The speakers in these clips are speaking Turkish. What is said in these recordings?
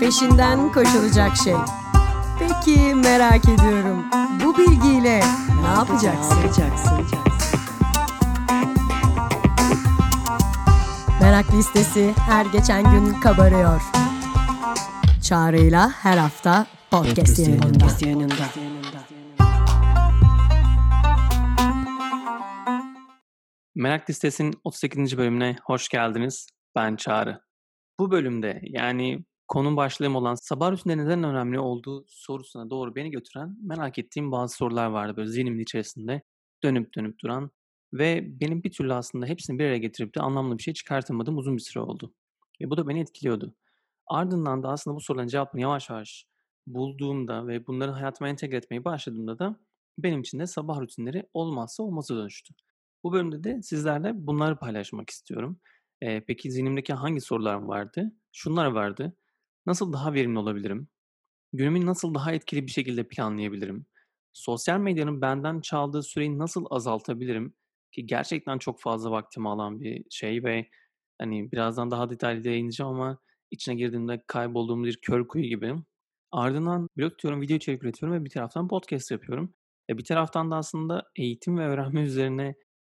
peşinden koşulacak şey. Peki merak ediyorum. Bu bilgiyle ne yapacaksın? Merak listesi her geçen gün kabarıyor. Çağrı'yla her hafta podcast yayınında. Merak Listesi'nin 38. bölümüne hoş geldiniz. Ben Çağrı. Bu bölümde yani konu başlığım olan sabah rutinleri neden önemli olduğu sorusuna doğru beni götüren merak ettiğim bazı sorular vardı böyle zihnimin içerisinde dönüp dönüp duran ve benim bir türlü aslında hepsini bir araya getirip de anlamlı bir şey çıkartamadığım uzun bir süre oldu. Ve bu da beni etkiliyordu. Ardından da aslında bu soruların cevabını yavaş yavaş bulduğumda ve bunları hayatıma entegre etmeye başladığımda da benim için de sabah rutinleri olmazsa olmazı dönüştü. Bu bölümde de sizlerle bunları paylaşmak istiyorum. Ee, peki zihnimdeki hangi sorular vardı? Şunlar vardı. Nasıl daha verimli olabilirim? Günümü nasıl daha etkili bir şekilde planlayabilirim? Sosyal medyanın benden çaldığı süreyi nasıl azaltabilirim? Ki gerçekten çok fazla vaktimi alan bir şey ve hani birazdan daha detaylı değineceğim ama içine girdiğimde kaybolduğum bir kör kuyu gibi. Ardından blog tutuyorum, video içerik üretiyorum ve bir taraftan podcast yapıyorum. E bir taraftan da aslında eğitim ve öğrenme üzerine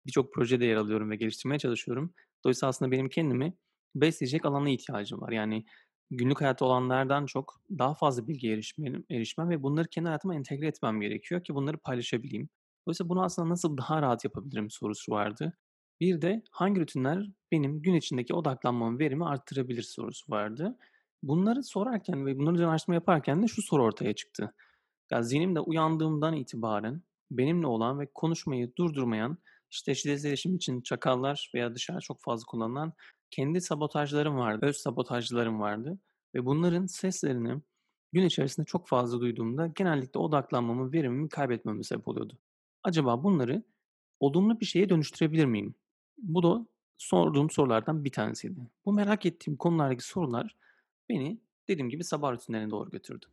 birçok projede yer alıyorum ve geliştirmeye çalışıyorum. Dolayısıyla aslında benim kendimi besleyecek alana ihtiyacım var. Yani günlük hayatta olanlardan çok daha fazla bilgiye erişmem, erişmem ve bunları kendi hayatıma entegre etmem gerekiyor ki bunları paylaşabileyim. Dolayısıyla bunu aslında nasıl daha rahat yapabilirim sorusu vardı. Bir de hangi rutinler benim gün içindeki odaklanmamı, verimi arttırabilir sorusu vardı. Bunları sorarken ve üzerine araştırma yaparken de şu soru ortaya çıktı. Ya zihnimde uyandığımdan itibaren benimle olan ve konuşmayı durdurmayan işte şiddetsiz iletişim için çakallar veya dışarı çok fazla kullanılan kendi sabotajlarım vardı, öz sabotajlarım vardı. Ve bunların seslerini gün içerisinde çok fazla duyduğumda genellikle odaklanmamı, verimimi kaybetmeme sebep oluyordu. Acaba bunları olumlu bir şeye dönüştürebilir miyim? Bu da sorduğum sorulardan bir tanesiydi. Bu merak ettiğim konulardaki sorular beni dediğim gibi sabah rutinlerine doğru götürdü.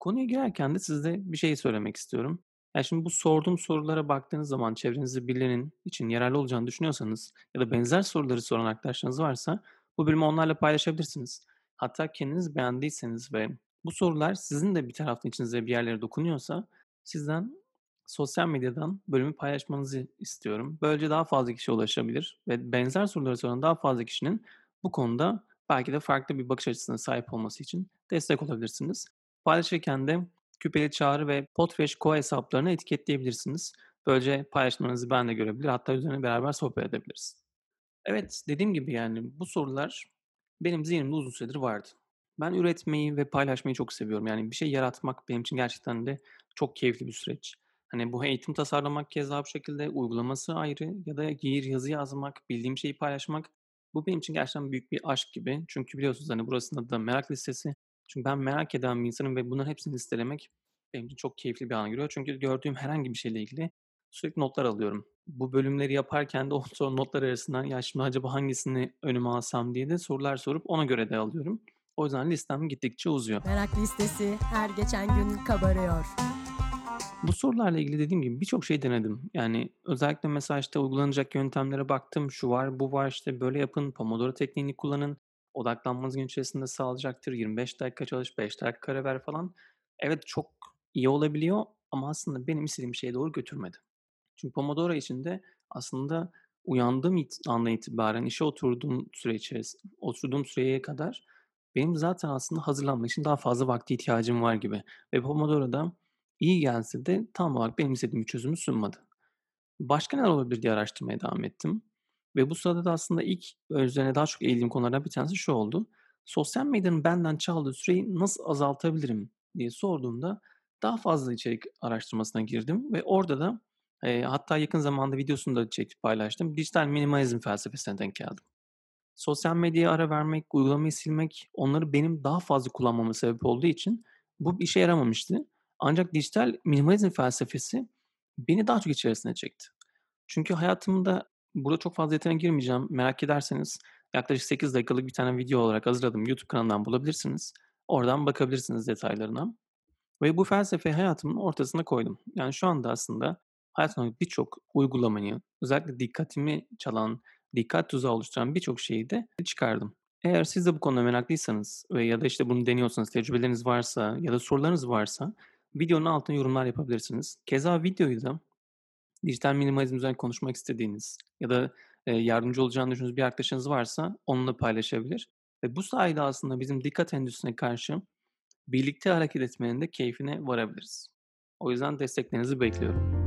Konuya girerken de size bir şey söylemek istiyorum. Ya şimdi bu sorduğum sorulara baktığınız zaman çevrenizde birilerinin için yararlı olacağını düşünüyorsanız ya da benzer soruları soran arkadaşlarınız varsa bu bölümü onlarla paylaşabilirsiniz. Hatta kendiniz beğendiyseniz ve bu sorular sizin de bir taraftan içinize bir yerlere dokunuyorsa sizden sosyal medyadan bölümü paylaşmanızı istiyorum. Böylece daha fazla kişi ulaşabilir ve benzer soruları soran daha fazla kişinin bu konuda belki de farklı bir bakış açısına sahip olması için destek olabilirsiniz. Paylaşırken de Küpeli Çağrı ve Potfresh Co hesaplarını etiketleyebilirsiniz. Böylece paylaşmanızı ben de görebilir. Hatta üzerine beraber sohbet edebiliriz. Evet dediğim gibi yani bu sorular benim zihnimde uzun süredir vardı. Ben üretmeyi ve paylaşmayı çok seviyorum. Yani bir şey yaratmak benim için gerçekten de çok keyifli bir süreç. Hani bu eğitim tasarlamak keza bu şekilde, uygulaması ayrı ya da giyir yazı yazmak, bildiğim şeyi paylaşmak. Bu benim için gerçekten büyük bir aşk gibi. Çünkü biliyorsunuz hani burasında da merak listesi. Çünkü ben merak eden bir insanım ve bunların hepsini listelemek benim için çok keyifli bir ana giriyor. Çünkü gördüğüm herhangi bir şeyle ilgili sürekli notlar alıyorum. Bu bölümleri yaparken de o son notlar arasından ya şimdi acaba hangisini önüme alsam diye de sorular sorup ona göre de alıyorum. O yüzden listem gittikçe uzuyor. Merak listesi her geçen gün kabarıyor. Bu sorularla ilgili dediğim gibi birçok şey denedim. Yani özellikle mesela işte uygulanacak yöntemlere baktım. Şu var, bu var işte böyle yapın, Pomodoro tekniğini kullanın. Odaklanmanız gün içerisinde sağlayacaktır. 25 dakika çalış, 5 dakika ara ver falan. Evet çok iyi olabiliyor ama aslında benim istediğim şeye doğru götürmedi. Çünkü Pomodoro içinde aslında uyandığım it- andan itibaren işe oturduğum süre içerisinde, oturduğum süreye kadar benim zaten aslında hazırlanmak için daha fazla vakti ihtiyacım var gibi. Ve Pomodoro'da iyi gelse de tam olarak benim istediğim bir çözümü sunmadı. Başka neler olabilir diye araştırmaya devam ettim. Ve bu sırada da aslında ilk üzerine daha çok eğildiğim konulardan bir tanesi şu oldu. Sosyal medyanın benden çaldığı süreyi nasıl azaltabilirim diye sorduğumda daha fazla içerik araştırmasına girdim ve orada da e, hatta yakın zamanda videosunu da çekip paylaştım. Dijital minimalizm felsefesine denk geldim. Sosyal medyaya ara vermek, uygulamayı silmek onları benim daha fazla kullanmama sebep olduğu için bu işe yaramamıştı. Ancak dijital minimalizm felsefesi beni daha çok içerisine çekti. Çünkü hayatımda burada çok fazla detayına girmeyeceğim. Merak ederseniz yaklaşık 8 dakikalık bir tane video olarak hazırladım. YouTube kanalından bulabilirsiniz. Oradan bakabilirsiniz detaylarına. Ve bu felsefeyi hayatımın ortasına koydum. Yani şu anda aslında hayatımda birçok uygulamayı, özellikle dikkatimi çalan, dikkat tuzağı oluşturan birçok şeyi de çıkardım. Eğer siz de bu konuda meraklıysanız ve ya da, işte, bunu deniyorsanız, tecrübeleriniz varsa ya da sorularınız varsa videonun altına yorumlar yapabilirsiniz. Keza videoyu da dijital minimalizm üzerine konuşmak istediğiniz ya da, eee, yardımcı olacağını düşündüğünüz bir arkadaşınız varsa onunla paylaşabilir ve bu sayede aslında bizim dikkat endüstrisine karşı birlikte hareket etmenin de keyfine varabiliriz. O yüzden desteklerinizi bekliyorum.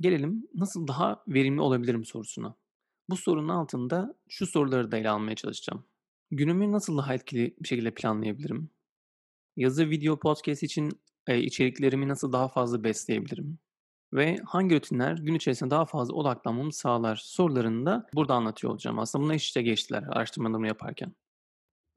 Gelelim nasıl daha verimli olabilirim sorusuna. Bu sorunun altında şu soruları da ele almaya çalışacağım. Günümü nasıl daha etkili bir şekilde planlayabilirim? Yazı, video, podcast için, eee, içeriklerimi nasıl daha fazla besleyebilirim? Ve hangi rutinler gün içerisinde daha fazla odaklanmamı sağlar sorularını da burada anlatıyor olacağım. Aslında bunlar iç içe geçtiler araştırmalarımı yaparken.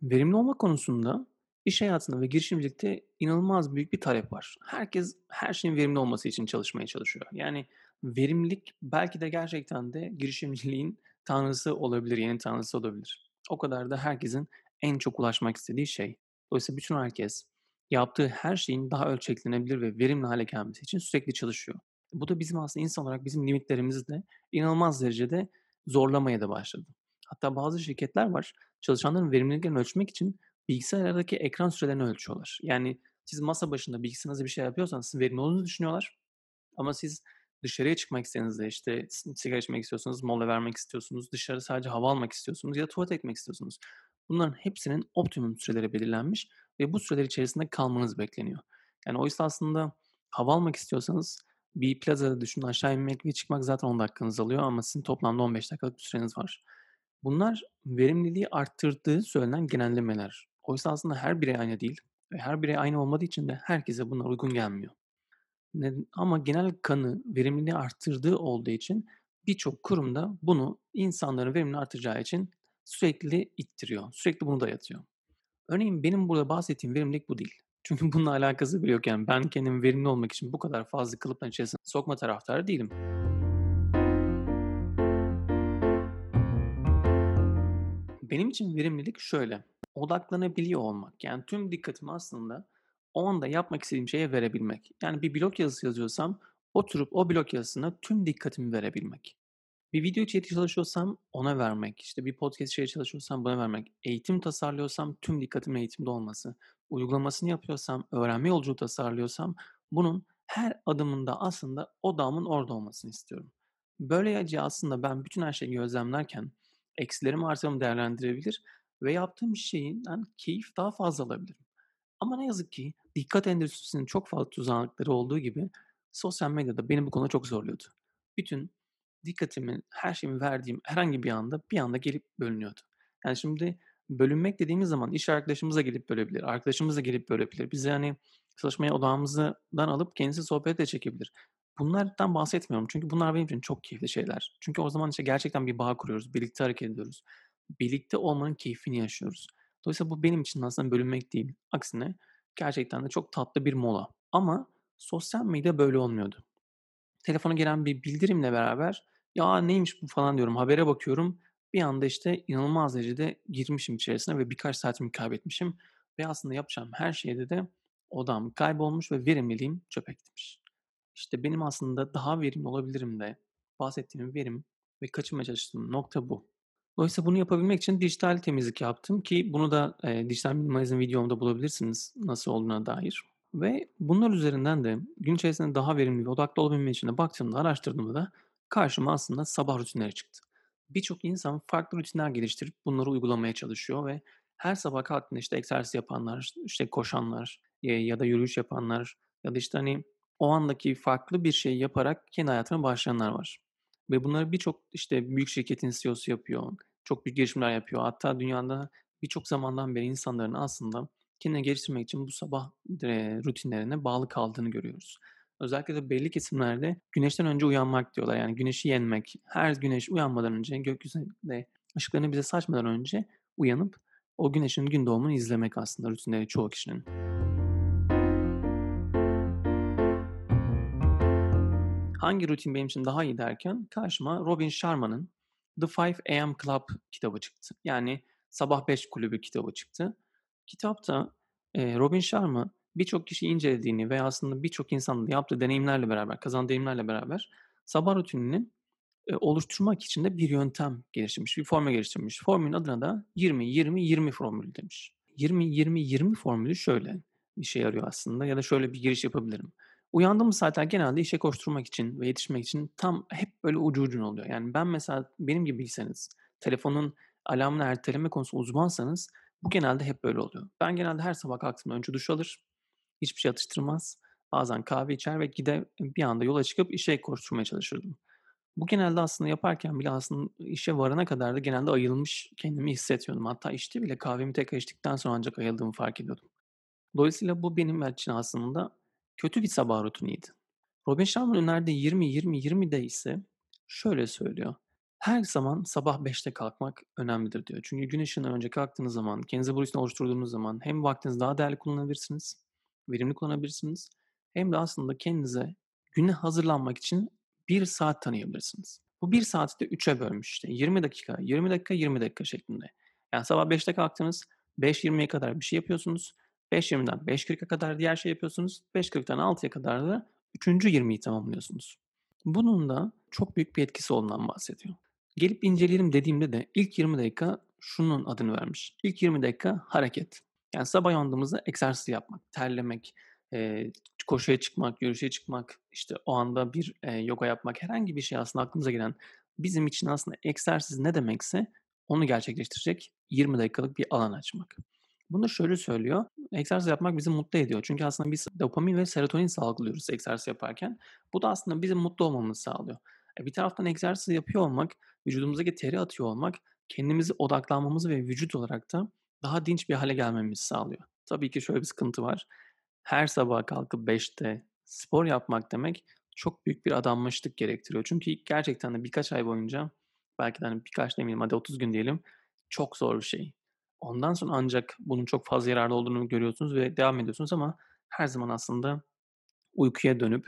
Verimli olma konusunda iş hayatında ve girişimcilikte inanılmaz büyük bir talep var. Herkes her şeyin verimli olması için çalışmaya çalışıyor. Yani verimlilik belki de gerçekten de girişimciliğin tanrısı olabilir, yeni tanrısı olabilir. O kadar da herkesin en çok ulaşmak istediği şey. Dolayısıyla bütün herkes yaptığı her şeyin daha ölçeklenebilir ve verimli hale gelmesi için sürekli çalışıyor. Bu da bizim aslında insan olarak bizim limitlerimizi de inanılmaz derecede zorlamaya da başladı. Hatta bazı şirketler var çalışanların verimliliklerini ölçmek için bilgisayardaki ekran sürelerini ölçüyorlar. Yani siz masa başında bilgisayarınızda bir şey yapıyorsanız sizin verimli olduğunuzu düşünüyorlar. Ama siz dışarıya çıkmak istediğinizde işte sigara içmek istiyorsunuz, mola vermek istiyorsunuz, dışarı sadece hava almak istiyorsunuz ya da tuvalet etmek istiyorsunuz. Bunların hepsinin optimum süreleri belirlenmiş ve bu süreler içerisinde kalmanız bekleniyor. Yani oysa aslında hava almak istiyorsanız bir plazada düşünün aşağı inmek ve çıkmak zaten 10 dakikanızı alıyor ama sizin toplamda 15 dakikalık bir süreniz var. Bunlar verimliliği arttırdığı söylenen genellemeler. Oysa aslında her birey aynı değil ve her birey aynı olmadığı için de herkese bunlar uygun gelmiyor. Ama genel kanı verimliliği arttırdığı olduğu için birçok kurum da bunu insanların verimini arttıracağı için sürekli ittiriyor. Sürekli bunu dayatıyor. Örneğin benim burada bahsettiğim verimlilik bu değil. Çünkü bununla alakası bile yok yani ben kendimi verimli olmak için bu kadar fazla kalıpların içerisine sokma taraftarı değilim. Benim için verimlilik şöyle, odaklanabiliyor olmak. Yani tüm dikkatimi aslında o anda yapmak istediğim şeye verebilmek. Yani bir blog yazısı yazıyorsam oturup o blog yazısına tüm dikkatimi verebilmek. Bir video içeriği çalışıyorsam ona vermek, işte bir podcast içeriği çalışıyorsam buna vermek, eğitim tasarlıyorsam tüm dikkatimin eğitimde olması, uygulamasını yapıyorsam, öğrenme yolculuğu tasarlıyorsam bunun her adımında aslında odağımın orada olmasını istiyorum. Böylece aslında ben bütün her şeyi gözlemlerken eksilerimi artılarımı değerlendirebilir ve yaptığım şeyden keyif daha fazla alabilirim. Ama ne yazık ki dikkat endüstrisinin çok fazla tuzakları olduğu gibi sosyal medyada beni bu konuda çok zorluyordu. Bütün dikkatimi, her şeyimi verdiğim herhangi bir anda bir anda gelip bölünüyordu. Yani şimdi bölünmek dediğimiz zaman iş arkadaşımız da gelip bölebilir, arkadaşımız da gelip bölebilir. Bizi hani çalışmaya odağımızdan alıp kendisi sohbet de çekebilir. Bunlardan bahsetmiyorum çünkü bunlar benim için çok keyifli şeyler. Çünkü o zaman işte gerçekten bir bağ kuruyoruz, birlikte hareket ediyoruz. Birlikte olmanın keyfini yaşıyoruz. Dolayısıyla bu benim için aslında bölünmek değil. Aksine gerçekten de çok tatlı bir mola. Ama sosyal medya böyle olmuyordu. Telefona gelen bir bildirimle beraber ya neymiş bu falan diyorum habere bakıyorum. Bir anda işte inanılmaz derecede girmişim içerisine ve birkaç saatimi kaybetmişim. Ve aslında yapacağım her şeyde de odam kaybolmuş ve verimliliğim çöpe gitmiş. İşte benim aslında daha verimli olabilirim de bahsettiğim verim ve kaçınmaya çalıştığım nokta bu. Dolayısıyla bunu yapabilmek için dijital temizlik yaptım ki bunu da e, dijital minimalizm videomda bulabilirsiniz nasıl olduğuna dair. Ve bunlar üzerinden de gün içerisinde daha verimli ve odaklı olabilmek için de baktığımda, araştırdığımda da karşıma aslında sabah rutinleri çıktı. Birçok insan farklı rutinler geliştirip bunları uygulamaya çalışıyor ve her sabah kalktığında işte egzersiz yapanlar, işte koşanlar e, ya da yürüyüş yapanlar ya da işte hani o andaki farklı bir şey yaparak kendi hayatına başlayanlar var. Ve bunları birçok işte büyük şirketin CEO'su yapıyor. Çok büyük girişimler yapıyor. Hatta dünyada birçok zamandan beri insanların aslında kendini geliştirmek için bu sabah rutinlerine bağlı kaldığını görüyoruz. Özellikle de belli kesimlerde güneşten önce uyanmak diyorlar. Yani güneşi yenmek. Her güneş uyanmadan önce gökyüzünde ışıklarını bize saçmadan önce uyanıp o güneşin gün doğumunu izlemek aslında rutinleri çoğu kişinin. Hangi rutin benim için daha iyi derken karşıma Robin Sharma'nın The 5 AM Club kitabı çıktı. Yani Sabah 5 Kulübü kitabı çıktı. Kitapta Robin Sharma birçok kişi incelediğini ve aslında birçok insanın yaptığı deneyimlerle beraber, kazandığı deneyimlerle beraber sabah rutininin eee, oluşturmak için de bir yöntem geliştirmiş, bir formül geliştirmiş. Formülün adına da 20-20-20 formülü demiş. 20-20-20 formülü şöyle işe yarıyor aslında ya da şöyle bir giriş yapabilirim. Uyandığımız saatler genelde işe koşturmak için ve yetişmek için tam hep böyle ucu ucuna oluyor. Yani ben mesela benim gibiyseniz, telefonun alarmını erteleme konusunda uzmansanız bu genelde hep böyle oluyor. Ben genelde her sabah kalktığımda önce duş alır, hiçbir şey atıştırmaz, bazen kahve içer ve gider bir anda yola çıkıp işe koşturmaya çalışırdım. Bu genelde aslında yaparken bile aslında işe varana kadar da genelde ayılmış kendimi hissediyordum. Hatta işte bile kahvemi tekrar içtikten sonra ancak ayıldığımı fark ediyordum. Dolayısıyla bu benim için aslında kötü bir sabah rutiniydi. Robin Sharma'nın önerdiği 20-20-20'de ise şöyle söylüyor. Her zaman sabah 5'te kalkmak önemlidir diyor. Çünkü gün ışığından önce kalktığınız zaman, kendinize bu rutini oluşturduğunuz zaman hem vaktinizi daha değerli kullanabilirsiniz, verimli kullanabilirsiniz. Hem de aslında kendinize güne hazırlanmak için bir saat tanıyabilirsiniz. Bu bir saati de 3'e bölmüş işte. 20 dakika, 20 dakika, 20 dakika şeklinde. Yani sabah 5'te kalktınız, 5.20'ye kadar bir şey yapıyorsunuz. 5.20'den 5.40'a kadar diğer şey yapıyorsunuz. 5.40'dan 6'ya kadar da 3. 20'yi tamamlıyorsunuz. Bunun da çok büyük bir etkisi olduğundan bahsediyor. Gelip inceleyelim dediğimde de ilk 20 dakika şunun adını vermiş. İlk 20 dakika hareket. Yani sabah uyandığımızda egzersiz yapmak, terlemek, e, koşuya çıkmak, yürüyüşe çıkmak, işte o anda bir e, yoga yapmak, herhangi bir şey aslında aklımıza gelen bizim için aslında egzersiz ne demekse onu gerçekleştirecek 20 dakikalık bir alan açmak. Bunu şöyle söylüyor. Egzersiz yapmak bizi mutlu ediyor. Çünkü aslında biz dopamin ve serotonin salgılıyoruz egzersiz yaparken. Bu da aslında bizim mutlu olmamızı sağlıyor. E bir taraftan egzersiz yapıyor olmak, vücudumuzdaki teri atıyor olmak, kendimizi odaklanmamızı ve vücut olarak da daha dinç bir hale gelmemizi sağlıyor. Tabii ki şöyle bir sıkıntı var. Her sabah kalkıp 5'te spor yapmak demek çok büyük bir adanmışlık gerektiriyor. Çünkü gerçekten de birkaç ay boyunca belki de hani birkaç demeyeyim hadi 30 gün diyelim çok zor bir şey. Ondan sonra ancak bunun çok fazla yararlı olduğunu görüyorsunuz ve devam ediyorsunuz ama her zaman aslında uykuya dönüp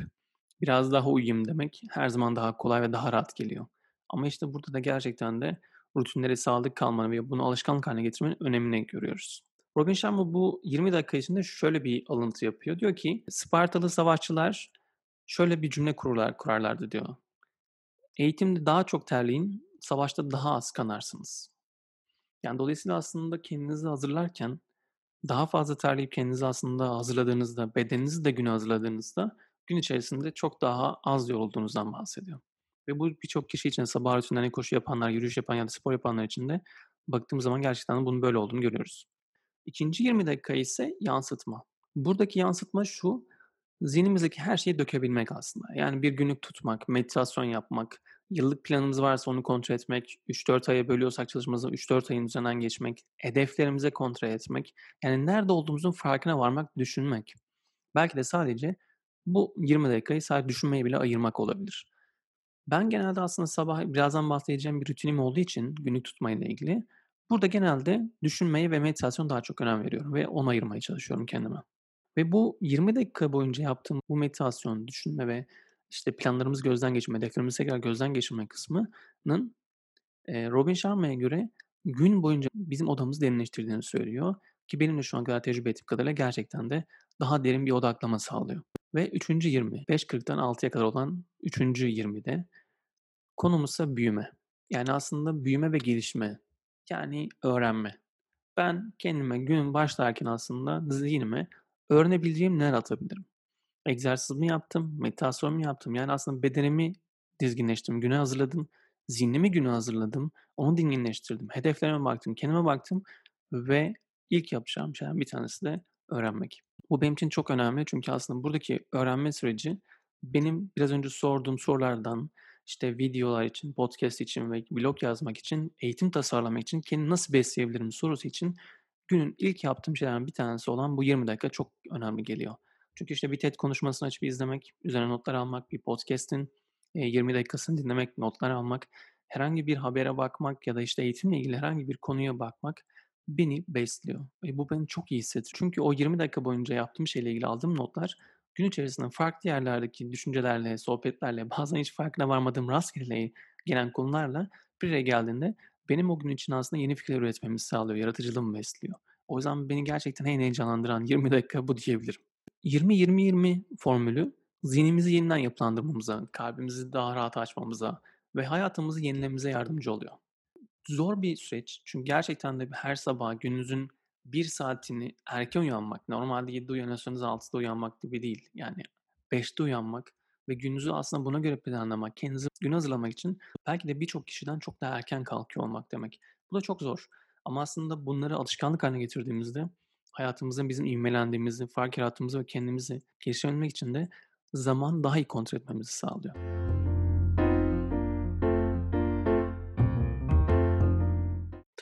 biraz daha uyuyayım demek her zaman daha kolay ve daha rahat geliyor. Ama işte burada da gerçekten de rutinlere sadık kalmanı ve bunu alışkanlık haline getirmenin önemini görüyoruz. Robin Sharma bu 20 dakika içinde şöyle bir alıntı yapıyor. Diyor ki Spartalı savaşçılar şöyle bir cümle kururlar, kurarlardı diyor. Eğitimde daha çok terleyin, savaşta daha az kanarsınız. Yani dolayısıyla aslında kendinizi hazırlarken daha fazla terleyip kendinizi aslında hazırladığınızda, bedeninizi de güne hazırladığınızda gün içerisinde çok daha az yorulduğunuzdan bahsediyor. Ve bu birçok kişi için sabah rutinlerine koşu yapanlar, yürüyüş yapan ya da spor yapanlar için de baktığımız zaman gerçekten bunun böyle olduğunu görüyoruz. İkinci 20 dakika ise yansıtma. Buradaki yansıtma şu, zihnimizdeki her şeyi dökebilmek aslında. Yani bir günlük tutmak, meditasyon yapmak, yıllık planımız varsa onu kontrol etmek, 3-4 aya bölüyorsak çalışmamızı 3-4 ayın üzerinden geçmek, hedeflerimize kontrol etmek, yani nerede olduğumuzun farkına varmak, düşünmek. Belki de sadece bu 20 dakikayı sadece düşünmeye bile ayırmak olabilir. Ben genelde aslında sabah birazdan bahsedeceğim bir rutinim olduğu için günlük tutmayla ilgili burada genelde düşünmeye ve meditasyon daha çok önem veriyorum ve onu ayırmaya çalışıyorum kendime. Ve bu 20 dakika boyunca yaptığım bu meditasyon, düşünme ve işte planlarımızı gözden geçirme, hedeflerimizi tekrar gözden geçirme kısmının Robin Sharma'ya göre gün boyunca bizim odamızı derinleştirdiğini söylüyor. Ki benim de şu an kadar tecrübe ettiğim kadarıyla gerçekten de daha derin bir odaklama sağlıyor. Ve 3. 20, 5.40'dan 6'ya kadar olan 3. 20'de konumuz ise büyüme. Yani aslında büyüme ve gelişme. Yani öğrenme. Ben kendime gün başlarken aslında zihnime öğrenebileceğim neler atabilirim? Egzersiz mi yaptım, meditasyon mu yaptım? Yani aslında bedenimi dizginleştirdim, güne hazırladım, zihnimi güne hazırladım, onu dinginleştirdim, hedeflerime baktım, kendime baktım ve ilk yapacağım şeyden bir tanesi de öğrenmek. Bu benim için çok önemli çünkü aslında buradaki öğrenme süreci benim biraz önce sorduğum sorulardan, işte videolar için, podcast için ve blog yazmak için, eğitim tasarlamak için kendimi nasıl besleyebilirim sorusu için günün ilk yaptığım şeylerden bir tanesi olan bu 20 dakika çok önemli geliyor. Çünkü işte bir TED konuşmasını açıp izlemek, üzerine notlar almak, bir podcast'in 20 dakikasını dinlemek, notlar almak, herhangi bir habere bakmak ya da işte eğitimle ilgili herhangi bir konuya bakmak beni besliyor. Ve bu beni çok iyi hissettiriyor. Çünkü o 20 dakika boyunca yaptığım şeyle ilgili aldığım notlar gün içerisinde farklı yerlerdeki düşüncelerle, sohbetlerle, bazen hiç farkına varmadığım rastgele gelen konularla bir araya geldiğinde benim o gün için aslında yeni fikirler üretmemi sağlıyor, yaratıcılığımı besliyor. O yüzden beni gerçekten en heyecanlandıran 20 dakika bu diyebilirim. 20-20-20 formülü zihnimizi yeniden yapılandırmamıza, kalbimizi daha rahat açmamıza ve hayatımızı yenilememize yardımcı oluyor. Zor bir süreç çünkü gerçekten de her sabah gününüzün 1 saatini erken uyanmak, normalde 7'de uyanıyorsanız 6'da uyanmak gibi değil. Yani 5'te uyanmak ve gününüzü aslında buna göre planlamak, kendinizi güne hazırlamak için belki de birçok kişiden çok daha erken kalkıyor olmak demek. Bu da çok zor ama aslında bunları alışkanlık hâline getirdiğimizde hayatımızda bizim ivmelendiğimizi, fark yarattığımızı ve kendimizi geliştirebilmek için de zamanı daha iyi kontrol etmemizi sağlıyor.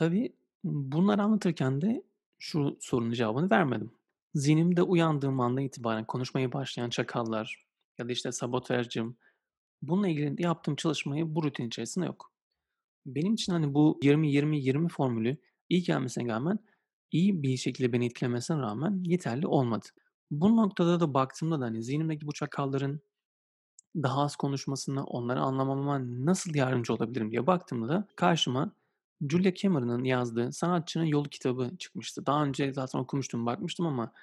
Tabii, bunları anlatırken de şu sorunun cevabını vermedim. Zihnimde uyandığım andan itibaren konuşmaya başlayan çakallar ya da, işte, sabotajcım, bununla ilgili yaptığım çalışmayı bu rutin içerisinde yok. Benim için, hani, bu 20-20-20 formülü iyi gelmesine rağmen, iyi bir şekilde beni etkilemesine rağmen yeterli olmadı. Bu noktada da baktığımda da, hani, zihnimdeki bu çakalların daha az konuşmasına, onları anlamama nasıl yardımcı olabilirim diye baktığımda da karşıma Julia Cameron'ın yazdığı Sanatçının Yolu kitabı çıkmıştı. Daha önce zaten okumuştum, bakmıştım ama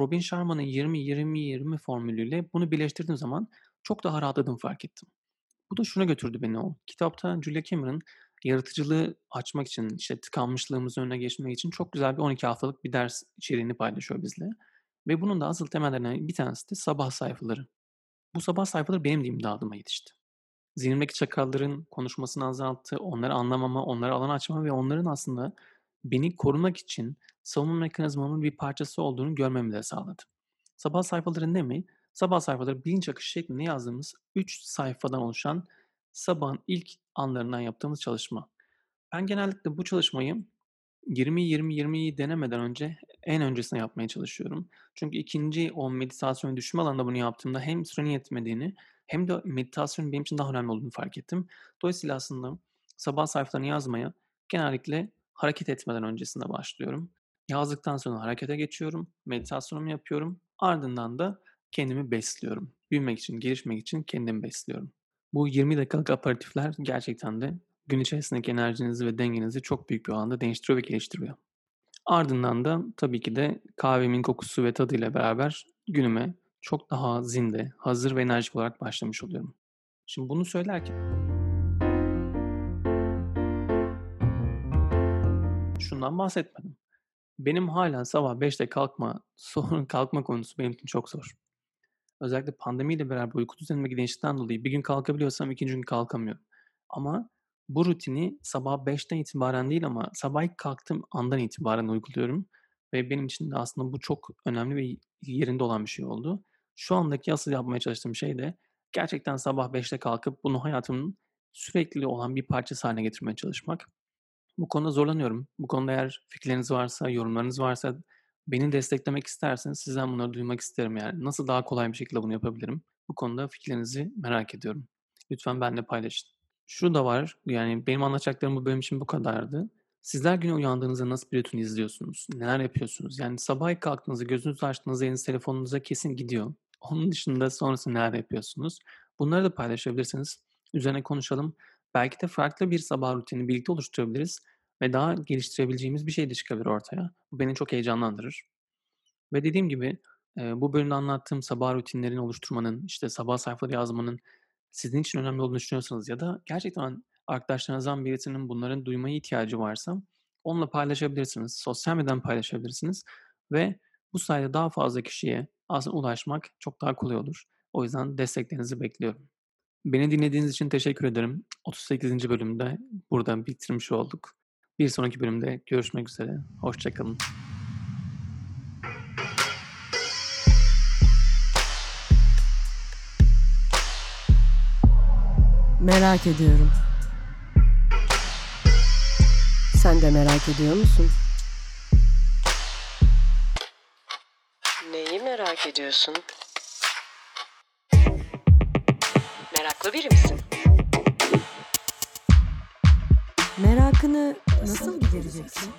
Robin Sharma'nın 20-20-20 formülüyle bunu birleştirdiğim zaman çok daha rahatladığımı fark ettim. Bu da şuna götürdü beni o kitapta Julia Cameron yaratıcılığı açmak için, işte, tıkanmışlığımızın önüne geçmek için çok güzel bir 12 haftalık bir ders içeriğini paylaşıyor bizle ve bunun da asıl temellerinden bir tanesi de sabah sayfaları. Bu sabah sayfaları benim de imdadıma yetişti. Zihnimdeki çakalların konuşmasını azalttı, onları anlamama, onlara alan açmama ve onların aslında beni korumak için savunma mekanizmamın bir parçası olduğunu görmemi de sağladı. Sabah sayfaları ne mi? Sabah sayfaları bilinç akışı şeklinde yazdığımız 3 sayfadan oluşan sabahın ilk anlarından yaptığımız çalışma. Ben genellikle bu çalışmayı 20-20-20'yi denemeden önce en öncesinde yapmaya çalışıyorum. Çünkü 2'nci o meditasyon ve düşünme alanında bunu yaptığımda hem sürenin yetmediğini hem de meditasyonun benim için daha önemli olduğunu fark ettim. Dolayısıyla aslında sabah sayfalarını yazmaya genellikle hareket etmeden öncesinde başlıyorum. Yazdıktan sonra harekete geçiyorum, meditasyonumu yapıyorum. Ardından da kendimi besliyorum. Büyümek için, gelişmek için kendimi besliyorum. Bu 20 dakikalık aperatifler gerçekten de gün içerisindeki enerjinizi ve dengenizi çok büyük bir oranda değiştiriyor ve geliştiriyor. Ardından da tabii ki de kahvemin kokusu ve tadıyla beraber günüme çok daha zinde, hazır ve enerjik olarak başlamış oluyorum. Şimdi bunu söylerken şundan bahsetmedim. Benim hâlâ sabah 5'te kalkma sorun kalkma konusu benim için çok zor. Özellikle pandemiyle beraber uyku düzenimdeki değişiklikten dolayı bir gün kalkabiliyorsam 2'nci gün kalkamıyorum. Ama bu rutini sabah 5'ten itibaren değil ama sabah ilk kalktığım andan itibaren uyguluyorum ve benim için de aslında bu çok önemli ve yerinde olan bir şey oldu. Şu andaki asıl yapmaya çalıştığım şey de gerçekten sabah 5'te kalkıp bunu hayatımın sürekli olan bir parçası hâline getirmeye çalışmak. Bu konuda zorlanıyorum. Bu konuda eğer fikirleriniz varsa, yorumlarınız varsa beni desteklemek isterseniz sizden bunları duymak isterim yani. Nasıl daha kolay bir şekilde bunu yapabilirim? Bu konuda fikirlerinizi merak ediyorum. Lütfen benimle paylaşın. Şu da var, yani benim anlatacaklarım bu bölüm için bu kadardı. Sizler güne uyandığınızda nasıl bir rutin izliyorsunuz? Neler yapıyorsunuz? Yani sabah kalktığınızda, gözünüzü açtığınızda eliniz telefonunuza kesin gidiyor. Onun dışında sonrasında neler yapıyorsunuz? Bunları da paylaşabilirsiniz. Üzerine konuşalım. Belki de farklı bir sabah rutini birlikte oluşturabiliriz ve daha geliştirebileceğimiz bir şey de çıkabilir ortaya. Bu beni çok heyecanlandırır. Ve dediğim gibi, bu bölümde anlattığım sabah rutinlerini oluşturmanın, işte, sabah sayfaları yazmanın sizin için önemli olduğunu düşünüyorsanız ya da gerçekten arkadaşlarınızdan birisinin bunları duymaya ihtiyacı varsa onunla paylaşabilirsiniz. Sosyal medyadan paylaşabilirsiniz ve bu sayede daha fazla kişiye aslında ulaşmak çok daha kolay olur. O yüzden desteklerinizi bekliyorum. Beni dinlediğiniz için teşekkür ederim. 38'inci bölümde burada bitirmiş olduk. Bir sonraki bölümde görüşmek üzere. Hoşça kalın. Merak ediyorum. Sen de merak ediyor musun? Merak ediyorsun? Meraklı biri misin? Merakını nasıl gidereceksin?